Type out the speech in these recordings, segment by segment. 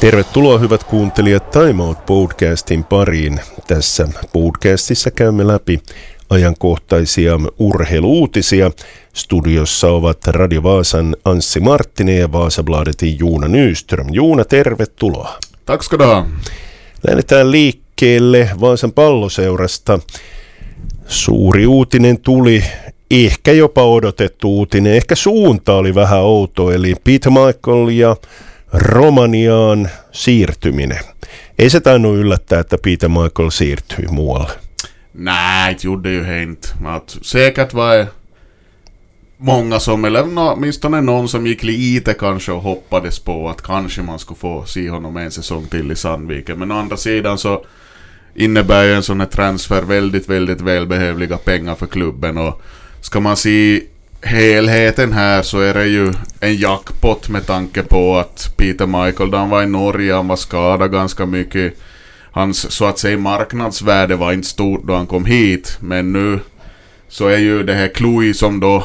Tervetuloa hyvät kuuntelijat Time Out podcastin pariin. Tässä podcastissa käymme läpi ajankohtaisia urheiluutisia. Studiossa ovat Radio Vaasan Anssi Marttinen ja Vaasabladetin Juuna Nyström. Juuna, tervetuloa. Tack ska du ha. Lähdetään liikkeelle Vaasan palloseurasta. Suuri uutinen tuli, ehkä jopa odotettu uutinen, ehkä suunta oli vähän outo, eli Peter Michael ja Romaniaan siirtyminen. Ei se tainnut yllättää, että Peter Michael siirtyi muualle. Nej, det gjorde ju inte. Att säkert var många som, eller åtminstone någon som gick lite kanske och hoppades på att kanske man skulle få se honom en säsong till i Sandviken. Men å andra sidan så innebär ju en sån här transfer väldigt, väldigt välbehövliga pengar för klubben och ska man se helheten här så är det ju en jackpot med tanke på att Peter Michael, då han var i Norge, han var skadad ganska mycket. Hans så att säga marknadsvärde var inte stort då han kom hit, men nu så är ju det här Chloe som då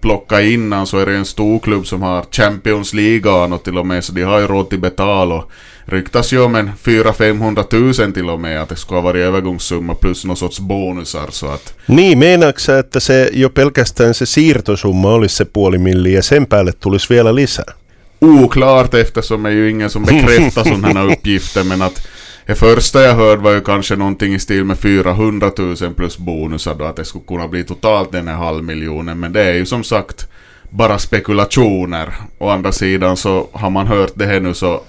plocka innan så är det en stor klubb som har Champions League och till och med så de har ju råd till betal och ryktas ju om en 400-500 tusen till och med att det ska vara övergångssumma plus någon sorts bonusar så att... Niin, meinaatko että se jo pelkästään se siirtosumma olisi se puoli milliä ja sen päälle tulisi vielä lisää? Oklart eftersom det är ju ingen som bekräftar sådana här uppgifter men att det första jag hörde var ju kanske någonting i stil med 400 000 plus bonusar då att det skulle kunna bli totalt den här halvmiljonen men det är ju som sagt bara spekulationer. Å andra sidan så har man hört det här nu så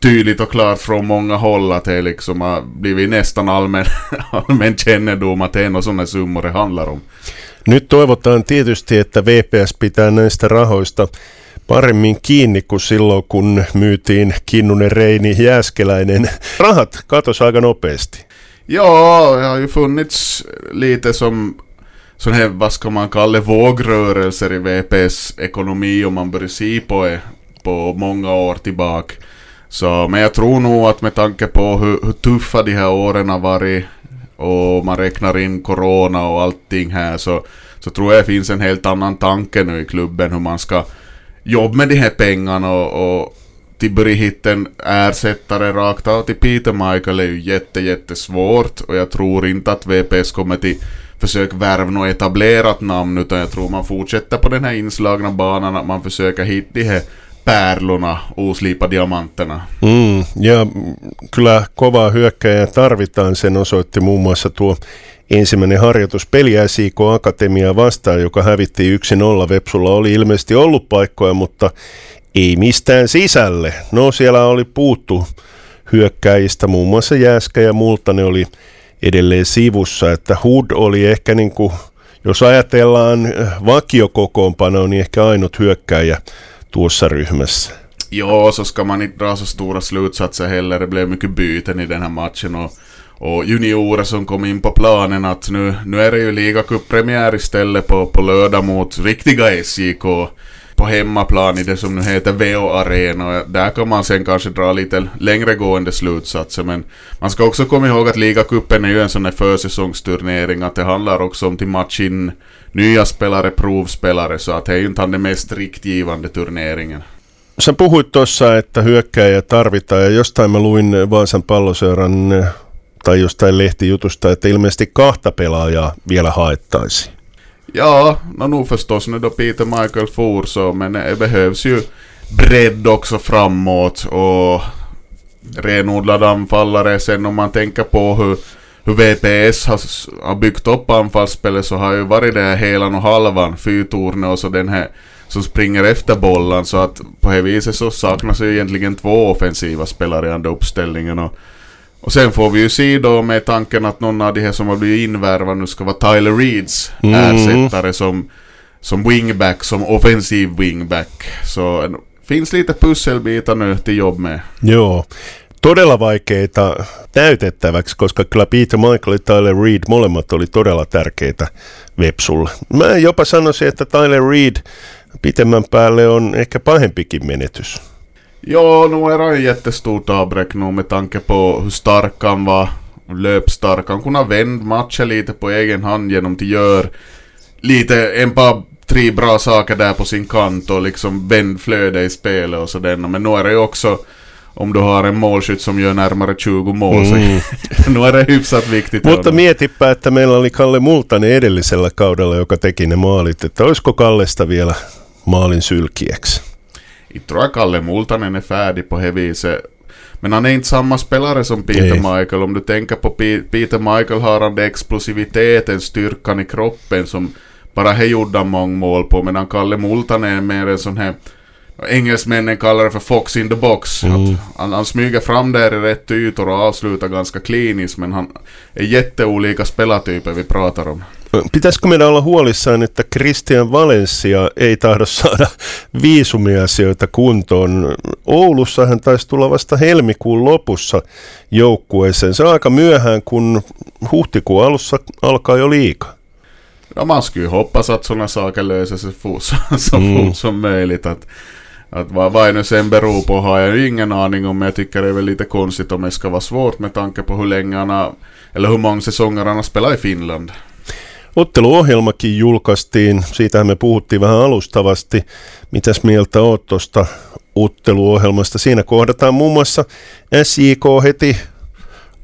tydligt och klart från många håll att det liksom har blivit nästan allmän, allmän kännedom att det är sådana summor det handlar om. Nyt toivotaan tietysti, että VPS pitää näistä rahoista paremmin kiinni kuin silloin, kun myytiin Kinnunen, Reini, Jääskeläinen. Rahat katos aika nopeasti. Ja, det har ju funnits lite som sån här, vad ska man kalla vågrörelser i VPs ekonomi om man börjar se på på många år tillbaka. Så, men jag tror nog att med tanke på hur, hur tuffa de här åren har varit och man räknar in corona och allting här så, så tror jag det finns en helt annan tanke nu i klubben hur man ska jobba med de här pengarna och, och till Brihitten ersättare rakt av till Peter Michael är ju jätte, jättesvårt och jag tror inte att VPS kommer till försök värva något etablerat namn utan jag tror man fortsätter på den här inslagna banan att man försöker hitta de här pärlorna, oslipa diamanterna. Mm, ja kyllä kovaa hyökkäjää tarvitaan, sen osoitti muun muassa tuo ensimmäinen harjoitus peli SIK Akatemia vastaan, joka hävitti 1-0. Vepsulla oli ilmeisesti ollut paikkoja, mutta ei mistään sisälle. No siellä oli puuttu hyökkäjistä, muun muassa Jääskä ja ne oli edelleen sivussa, että Hood oli ehkä niin kuin, jos ajatellaan vakiokokoonpanoa, niin ehkä ainut hyökkäjä tuossa ryhmässä. Ja, så ska man inte dra så stora slutsatser heller. Det blev mycket byten i den här matchen och, och juniorer som kom in på planen att nu, nu är det ju ligacup-premiär istället på, på lördag mot riktiga SJK på hemmaplan i det som nu heter VO Arena. Där kan man sen kanske dra lite längre gående slutsatser. Men man ska också komma ihåg att ligacupen är ju en sån här försäsongsturnering. Att det handlar också om till match in nya spelare, provspelare. Så att det är ju inte den mest riktgivande turneringen. Sä puhuit tuossa, että hyökkäjä tarvitaan ja jostain mä luin Vaasan palloseuran tai jostain lehtijutusta, että ilmeisesti kahta pelaajaa vielä haettaisiin. Ja, no nog förstås nu då Peter Michael for så, men det behövs ju bredd också framåt och renodlad anfallare. Sen om man tänker på hur, hur VPS har, har byggt upp anfallsspelet så har ju varit det här helan och halvan, fyrtornet och så den här som springer efter bollen så att på det viset så saknas ju egentligen två offensiva spelare i den uppställningen och och sen får vi ju se då med tanken att någon av de här som har blivit invärvade nu ska vara Tyler Reeds mm. ersättare som, som wingback, som offensiv wingback. Så det finns lite pusselbitar nu till jobb med. Joo. Todella vaikeita täytettäväksi, koska kyllä Peter Michael ja Tyler Reed molemmat oli todella tärkeitä Vepsulle. Mä jopa sanoisin, että Tyler Reed pitemmän päälle on ehkä pahempikin menetys. Ja, nog är det jättestort avbräck nog med tanke på hur stark han var. Löpstark. Han kunde vänt matchen lite på egen hand genom att göra lite, en par, tre bra saker där på sin kant och liksom vänd flöde i spelet och sådär. Men nu är det ju också om du har en målskytt som gör närmare 20 mål. Mm. Så nu är det hyfsat viktigt. Mutta mietipä, että meillä oli Kalle Multanen edellisellä kaudella, joka teki ne maalit, että olisiko Kallesta vielä maalin sylkiäksi? Jag tror att Kalle Multanen är färdig på det viset. Men han är inte samma spelare som Peter Nej. Michael. Om du tänker på Pe- Peter Michael har han det explosiviteten, styrkan i kroppen som bara he gjorde han många mål på. Medan Kalle Multanen är mer en sån här Engelsmännen kallar det för fox in the box. Mm. Han, han smyger fram där i rätt ytor och avslutar ganska kliniskt. Men han är jätteolika spelartyper vi pratar om. Pitäisikö meidän olla huolissaan, että Christian Valencia ei tahdo saada viisumiasioita kuntoon? Oulussa hän taisi tulla vasta helmikuun lopussa joukkueeseen. Se on aika myöhään, kun huhtikuun alussa alkaa jo liikaa. Ja, man skulle ju hoppas att sådana saker löser sig fort, så Mm. fort som möjligt. Att, att vad, vad nu sen beror på har jag ju ingen aning om. Men jag tycker det är väl lite konstigt om det ska vara svårt med tanke på hur länge han har, eller hur många säsonger han har spelat i Finland. Otteluohjelmakin julkaistiin, siitähän me puhuttiin vähän alustavasti. Mitäs mieltä oot tuosta otteluohjelmasta? Siinä kohdataan muun muassa SJK heti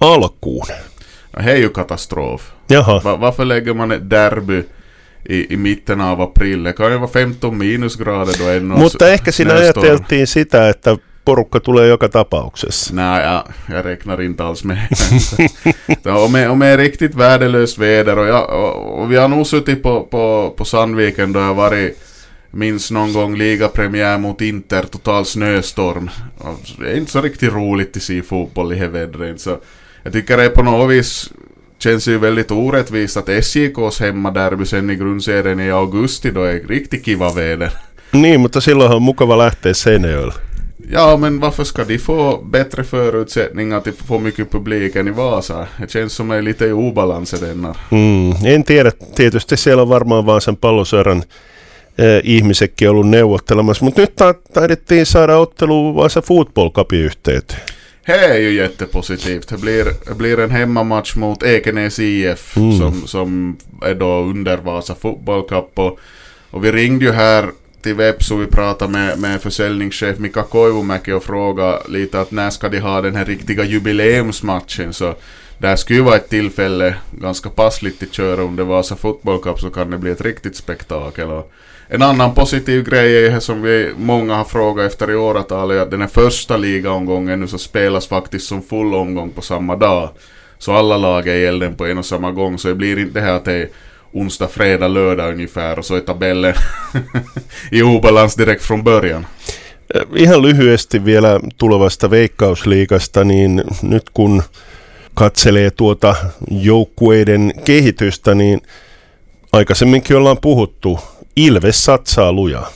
alkuun. Det är ju katastrof. Jaha, Va, varför lägger man ett derby i, i mitten av april? Det kan ju vara 15 minusgrader då ännu. mutta ehkä siinä snöstorm. ajateltiin sitä, että porukka tulee joka tapauksessa. Nej, jag, jag räknar inte alls med Så om, det, om det är riktigt värdelöst väder och, jag, och, och vi har nog suttit på, på, på Sandviken då jag varit minns någon gång ligapremiär mot Inter, total snöstorm. Det är inte så riktigt roligt att se fotboll i det vädret. Så jag tycker det på något vis känns ju väldigt orättvist att SJKs hemmaderby sen i grundserien i augusti då är riktigt kiva väder. Niin, mutta silloinhan on mukava lähteä Seinäjoelle. Ja, men varför ska de få bättre förutsättningar till få mycket publik än i Vasa? Det känns som är lite i obalans denna. Mm, en tiedä, tietysti siellä on varmaan vaan sen palloseuran eh, ihmisetkin ollut neuvottelemassa, mutta nyt ta- taidettiin saada ottelu Vasa Football Cupin yhteyteen. Det är ju jättepositivt. Det blir, det blir en hemmamatch mot Ekenäs IF Mm. som, som är då under Vasa Football Cup. Och, och vi ringde ju här till Vepsu, vi pratade med, med försäljningschef Mika Koivumäki och frågade lite att när ska de ha den här riktiga jubileumsmatchen. Så där skulle ju vara ett tillfälle ganska passligt att köra under Vasa Football Cup så kan det bli ett riktigt spektakel. Och en annan positiv grej är som vi många har frågat efter i åratal är att den här första ligaomgången nu så spelas faktiskt som full omgång på samma dag. Så alla lag är i elden på en och samma gång så det blir inte det här att det är onsdag, fredag, lördag ungefär och så är tabellen i obalans direkt från början. Eh, Ihan lyhyesti vielä tulevasta veikkausliigasta, niin nyt kun katselee tuota joukkueiden kehitystä, niin aikaisemminkin ollaan puhuttu, Ilves satsaa lujaa.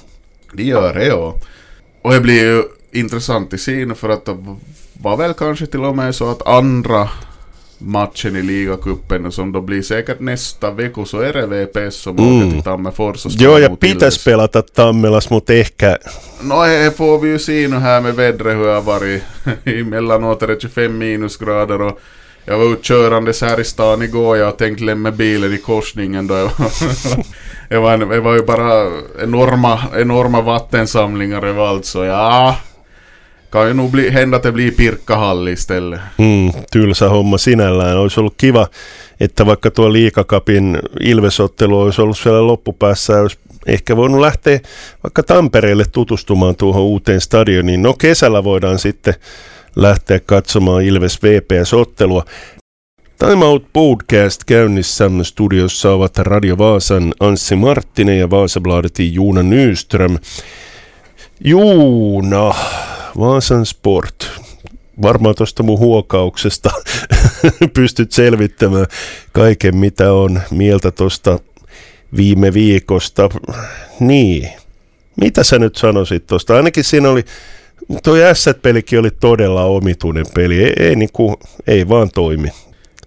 Det gör det ja. Och det blir ju intressant i sin för att det var väl kanske till och med så att andra matchen i ligacupen som då blir säkert nästa vecka så är det VPS som Mm. åker till Tammerfors och Joo, spelar ja mot pitäisi Ilves. pelata Tammelas, mutta ehkä No det får vi ju se nu här med vädret hur det har varit. Emellanåt är det 25 minusgrader och jag var utkörandes här i stan igår. Jag tänkte lämna bilen i korsningen då. Jag var, det, var, det var ju bara enorma, enorma vattensamlingar överallt så ja. Ju nog bli, hända att det blir pirkkahall istället. mm, tylsä homma sinällään. Olisi ollut kiva, että vaikka tuo liikakapin Ilvesottelu olisi ollut siellä loppupäässä olisi ehkä voinut lähteä vaikka Tampereelle tutustumaan tuohon uuteen stadioniin. No kesällä voidaan sitten lähteä katsomaan Ilves VPS-ottelua. Time Out Podcast käynnissä. Studiossa ovat Radio Vaasan Anssi Marttinen ja Vaasabladetin Juuna Nyström. Juuna, Vaasan Sport. Varmaan tuosta mun huokauksesta pystyt selvittämään kaiken, mitä on mieltä tuosta viime viikosta. Niin, mitä sä nyt sanoisit tuosta? Ainakin siinä oli, toi S-pelikin oli todella omituinen peli. Ei, ei, niinku, ei vaan toimi.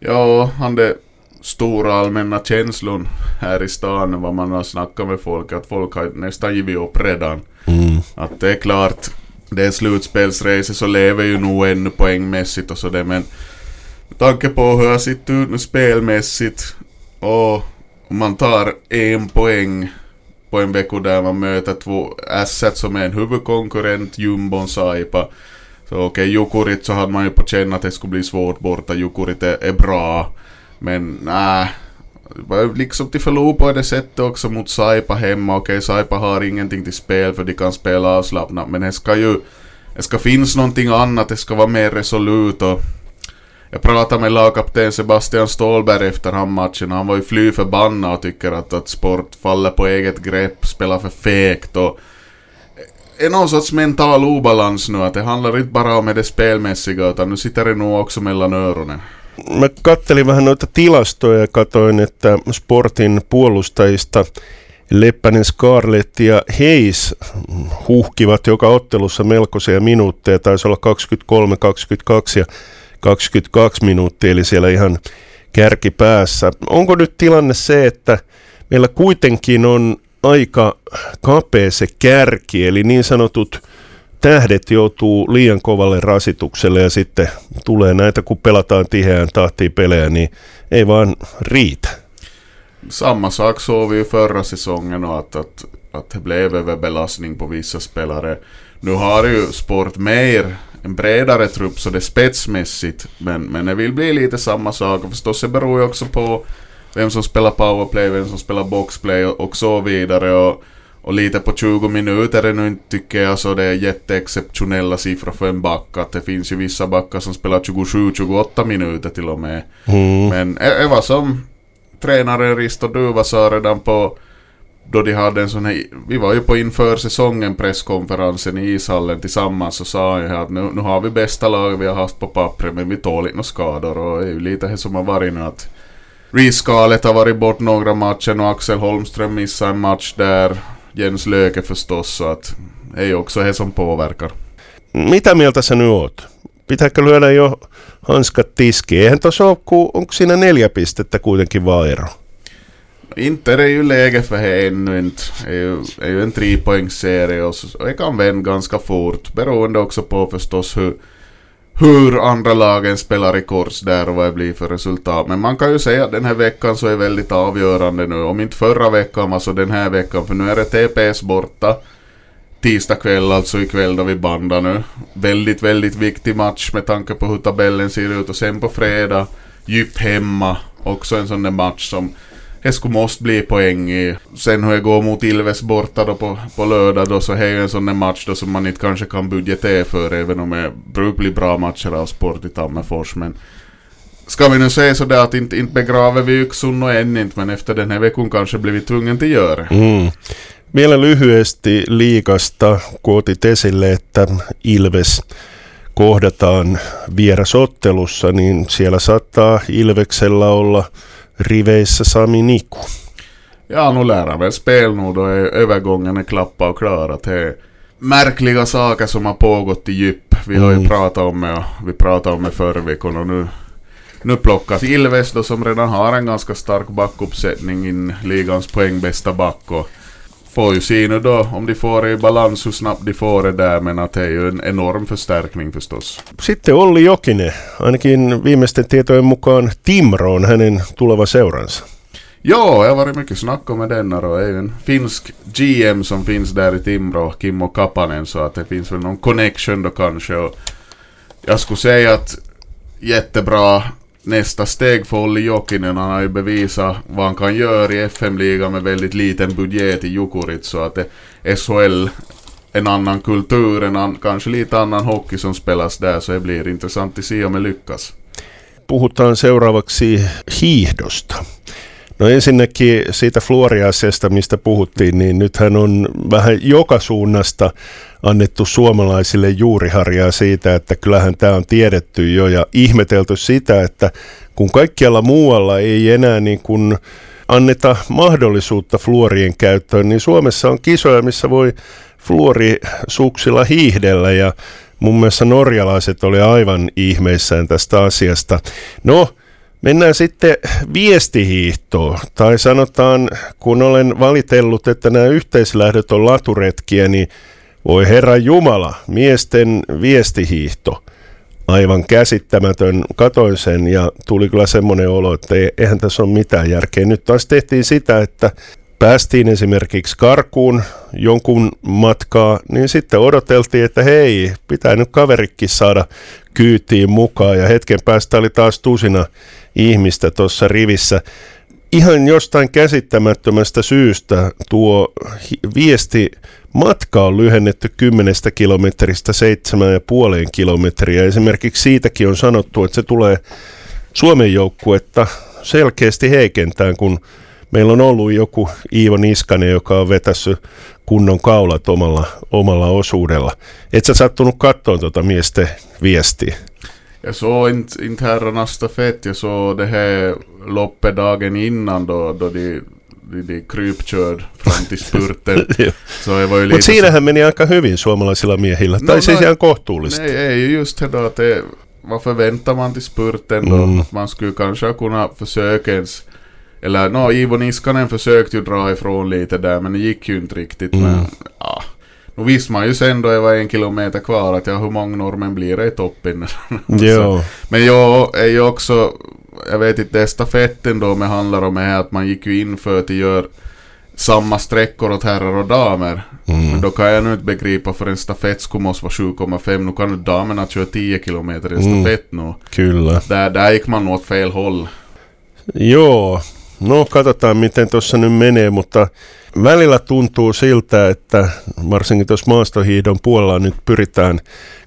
Ja, han det stora allmänna känslon här i stan vad man har snackat med folk att folk har nästan givit upp redan. Mm. Att det är klart, det är slutspelsrace så lever ju nog ännu poängmässigt och sådär men med tanke på hur jag sitter ut nu spelmässigt och om man tar en poäng på en vecka där man möter två asset som är en huvudkonkurrent, jumbon Saipa Så okej, okay, Jukurit så hade man ju på känn att det skulle bli svårt borta. Jukurit är, är bra. Men nej. Liksom till förlorade på det sättet också mot Saipa hemma. Okej, okay, Saipa har ingenting till spel för de kan spela avslappnat. Men det ska ju... Det ska finnas någonting annat. Det ska vara mer resolut och... Jag pratade med lagkapten Sebastian Ståhlberg efter han matchen. Han var ju fly förbannad och tycker att, att sport faller på eget grepp, spelar för fegt och är någon sorts mental obalans nu, att det handlar inte bara om det spelmässiga, utan nu sitter det nog också mellan öronen. Mä kattelin vähän noita tilastoja ja katoin, että sportin puolustajista Leppänen, Scarlett ja Hayes huhkivat joka ottelussa melkoisia minuutteja, taisi olla 23, 22 ja 22 minuuttia, eli siellä ihan kärki päässä. Onko nyt tilanne se, että meillä kuitenkin on aika kapea se kärki, eli niin sanotut tähdet joutuu liian kovalle rasitukselle ja sitten tulee näitä, kun pelataan tiheään tahtiin pelejä, niin ei vaan riitä. Samma sak såg vi ju förra säsongen och att, att, att det blev överbelastning på vissa spelare. Nu har ju Sport mer en bredare trupp så det är spetsmässigt. Men, men det vill bli lite samma sak. Och förstås det beror ju också på vem som spelar powerplay, vem som spelar boxplay och, och så vidare. Och, och lite på 20 minuter är nu inte tycker jag så det är jätteexceptionella siffror för en back. Att det finns ju vissa backar som spelar 27-28 minuter till och med. Mm. Men det var som tränaren Risto Duva sa redan på då de hade en sån här, vi var ju på inför säsongen presskonferensen i ishallen tillsammans och sa ju att nu, nu har vi bästa lag vi har haft på pappret men vi tål inte några skador och det är ju lite det som har varit nu att Riskalet har varit bort några matcher och Axel Holmström missade en match där. Jens Löke förstås så att är ju också det som påverkar. Mitä mieltä sä nyt oot? Pitääkö lyödä jo hanskat tiskiin? Eihän tuossa ole, onko siinä neljä pistettä kuitenkin vaan ero? Inte är ju läge för det ännu inte. Det är ju, en trepoängsserie och, och det kan vända ganska fort. Beroende också på förstås hur, hur andra lagen spelar i kors där och vad det blir för resultat. Men man kan ju säga att den här veckan så är väldigt avgörande nu. Om inte förra veckan var så alltså den här veckan. För nu är det TPS borta. Tisdag kväll, alltså ikväll då vi bandar nu. Väldigt, väldigt viktig match med tanke på hur tabellen ser ut. Och sen på fredag, djup hemma. Också en sån där match som det skulle måste bli poäng i. Sen hur jag går mot Ilves borta då på, på lördag då så är ju en sån där match då som man inte kanske kan budgetera för även om det brukar bli bra matcher av sport i Tammerfors men Ska vi nu säga sådär att inte, inte begraver vi Yxun och än inte men efter den här veckan kanske blir vi tvungen till göra. Mm. Vielä lyhyesti liikasta, kun otit esille, että Ilves kohdataan vierasottelussa, niin siellä saattaa Ilveksellä olla riveissä Sami Niku. Ja, nu lär han väl spel nu då är övergången är klappa och klar. Att det är märkliga saker som har pågått i djup. Vi har ju mm. pratat om det vi pratade om det förra veckan och nu, nu plockas Ilves då som redan har en ganska stark backuppsättning in ligans poängbästa back. Och får ju se nu då om de får det i balans hur snabbt de får det där men att det är ju en enorm förstärkning förstås. Sitten Olli Jokinen, ainakin viimeisten tietojen mukaan Timro on hänen tuleva seuransa. Ja, jag har varit mycket snack om den och det är ju en finsk GM som finns där i Timrå, Kimmo Kapanen, så att det finns väl någon connection då kanske. Och jag skulle säga att jättebra nästa steg för Olli Jokinen. Han har ju bevisat vad han kan göra i FM-ligan med väldigt liten budget i Jukurit. Så att SHL, en annan kultur, en an, kanske lite annan hockey som spelas där. Så det blir intressant att se om det lyckas. Puhutaan seuraavaksi hiihdosta. No ensinnäkin siitä fluoriasiasta, mistä puhuttiin, niin nythän on vähän joka suunnasta annettu suomalaisille juuriharjaa siitä, että kyllähän tämä on tiedetty jo ja ihmetelty sitä, että kun kaikkialla muualla ei enää niin kuin anneta mahdollisuutta fluorien käyttöön, niin Suomessa on kisoja, missä voi fluorisuksilla hiihdellä ja mun mielestä norjalaiset oli aivan ihmeissään tästä asiasta. No, Mennään sitten viestihiihtoon, tai sanotaan, kun olen valitellut, että nämä yhteislähdöt on laturetkiä, niin voi herra Jumala, miesten viestihiihto. Aivan käsittämätön. Katoin sen ja tuli kyllä semmoinen olo, että eihän tässä ole mitään järkeä. Nyt taas tehtiin sitä, että päästiin esimerkiksi karkuun jonkun matkaa, niin sitten odoteltiin, että hei, pitää nyt kaverikin saada kyytiin mukaan. Ja hetken päästä oli taas tusina ihmistä tuossa rivissä. Ihan jostain käsittämättömästä syystä tuo viesti matka on lyhennetty 10 kilometristä 7,5 kilometriä. Esimerkiksi siitäkin on sanottu, että se tulee Suomen joukkuetta selkeästi heikentään, kun meillä on ollut joku Iivo Niskanen, joka on vetässyt kunnon kaulat omalla, omalla osuudella. Et sä sattunut katsoa tuota miesten viestiä? Jag såg inte, inte herrarnas stafett, jag såg det här loppet dagen innan då, då de, de, de krypkörde fram till spurten. var ju Mutta siinähän meni aika hyvin suomalaisilla miehillä, no, tai siis ihan kohtuullisesti. Nej, ei just det då att det, vad förväntar man till spurten då? Mm. Man skulle kanske kunna försöka ens eller no, Ivo Niskanen försökte ju dra ifrån lite där men det gick ju inte riktigt. Mm. Men ja, nu visste man ju sen då det var en kilometer kvar att ja, hur många normen blir det i toppen? jo. Men jag är ju också, jag vet inte, stafetten då med handlar om är att man gick ju in för att göra samma sträckor åt herrar och damer. Mm. Men då kan jag nu inte begripa för en stafett skulle måste vara 7,5. Nu kan ju damerna köra 10 kilometer i en mm. stafett nu. Kyllä. Där, där gick man åt fel håll. Joo, No katsotaan miten tuossa nyt menee, mutta välillä tuntuu siltä, että varsinkin tuossa maastohiidon puolella nyt pyritään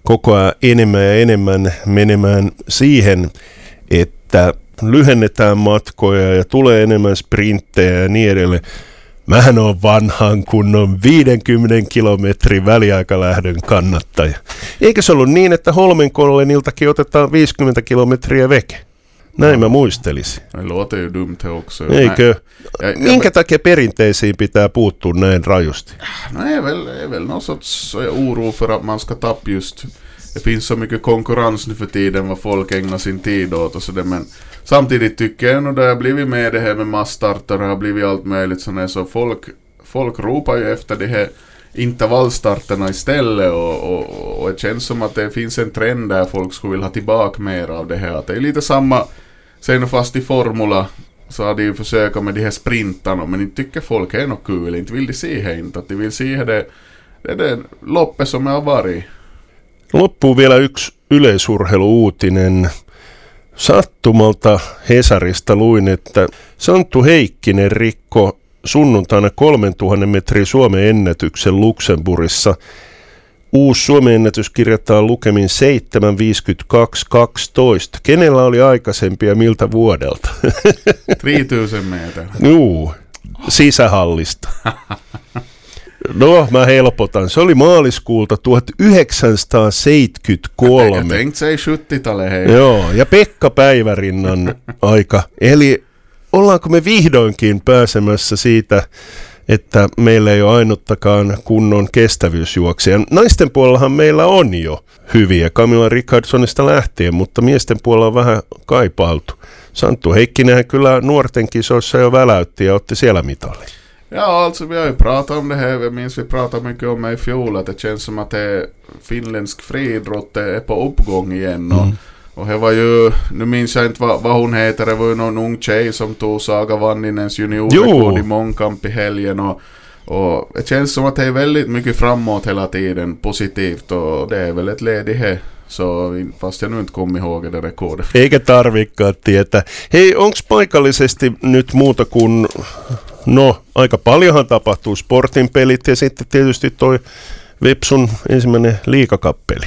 koko ajan enemmän ja enemmän menemään siihen, että lyhennetään matkoja ja tulee enemmän sprinttejä ja niin edelleen. Mähän on vanhan kunnon 50 kilometrin väliaikalähdön kannattaja. Eikö se ollut niin, että Holmenkolleniltakin otetaan 50 kilometriä veke? Näin mä muistelisin. Det låter ju dumt också. Eikö? Jag, Minkä jag, takia perinteisiin pitää puuttua näin rajusti? No är väl, är väl någon sorts oro för att man ska tappa just... Det finns så mycket konkurrens nu för tiden vad folk ägnar sin tid åt och sådär men samtidigt tycker jag nog det har blivit med det här med massstarter och har blivit allt möjligt sådär så folk, folk ropar ju efter det här intervallstarterna istället och, och, och det känns som att det finns en trend där folk skulle vilja ha tillbaka mer av det här. Att det är lite samma Sen fast i Formula så har de ju försökt med de här sprintarna men inte tycker folk är något kul. Inte vill de se det inte. Att de vill se det, det det loppet som har varit. Loppuu vielä yksi yleisurheiluuutinen. Sattumalta Hesarista luin, että Santtu Heikkinen rikko sunnuntaina 3000 metrin Suomen ennätyksen Luxemburissa – Uusi Suomen ennätys kirjataan lukemin 7.52.12. Kenellä oli aikaisempia miltä vuodelta? Triityisen meitä. Juu, sisähallista. No, mä helpotan. Se oli maaliskuulta 1973. Jag tänkte säga 70 Joo, ja Pekka Päivärinnan aika. Eli ollaanko me vihdoinkin pääsemässä siitä että meillä ei ole ainuttakaan kunnon kestävyysjuoksia. Naisten puolellahan meillä on jo hyviä, Camilla Richardsonista lähtien, mutta miesten puolella on vähän kaipailtu. Santtu Heikkinen kyllä nuorten kisoissa jo väläytti ja otti siellä mitalli. Ja, alltså vi har ju pratat om det här. Jag minns vi pratade mycket om det i fjol. Att det känns som att det finländsk friidrott är på uppgång igen. Och mm. Och det var ju, nu minns jag inte vad, vad hon heter, det var ju någon ung tjej som tog Saga Vanninens juniorrekord i mångkamp i helgen. Och, och det känns som att det är väldigt mycket framåt hela tiden, positivt och det är väl ett led i det. Så fast jag nu inte kommer ihåg det rekordet. Eikä tarvikaan tietää. Hei, onks paikallisesti nyt muuta kuin, no aika paljonhan tapahtuu sportin pelit ja sitten tietysti toi Vipsun ensimmäinen liikakappeli.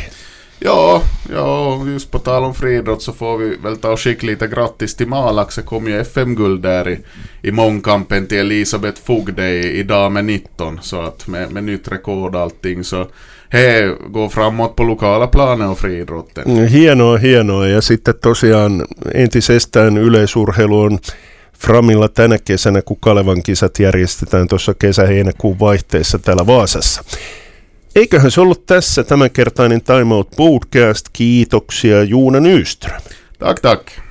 Ja, ja, just på tal om friidrott så får vi väl ta och skicka lite grattis till Malax. Det kom ju FM-guld där i, i mångkampen till Elisabeth Fogde i, idag med 19. Så att med, med nytt rekord och allting så he går framåt på lokala planen och friidrotten. Mm, hienoa, hienoa. Ja sitten tosiaan entisestään yleisurheilu on Framilla tänä kesänä, kun Kalevan kisat järjestetään tuossa kesä-heinäkuun vaihteessa täällä Vaasassa. Eiköhän se ollut tässä tämänkertainen Time Out Podcast. Kiitoksia Juuna Nyström. Tack, tack.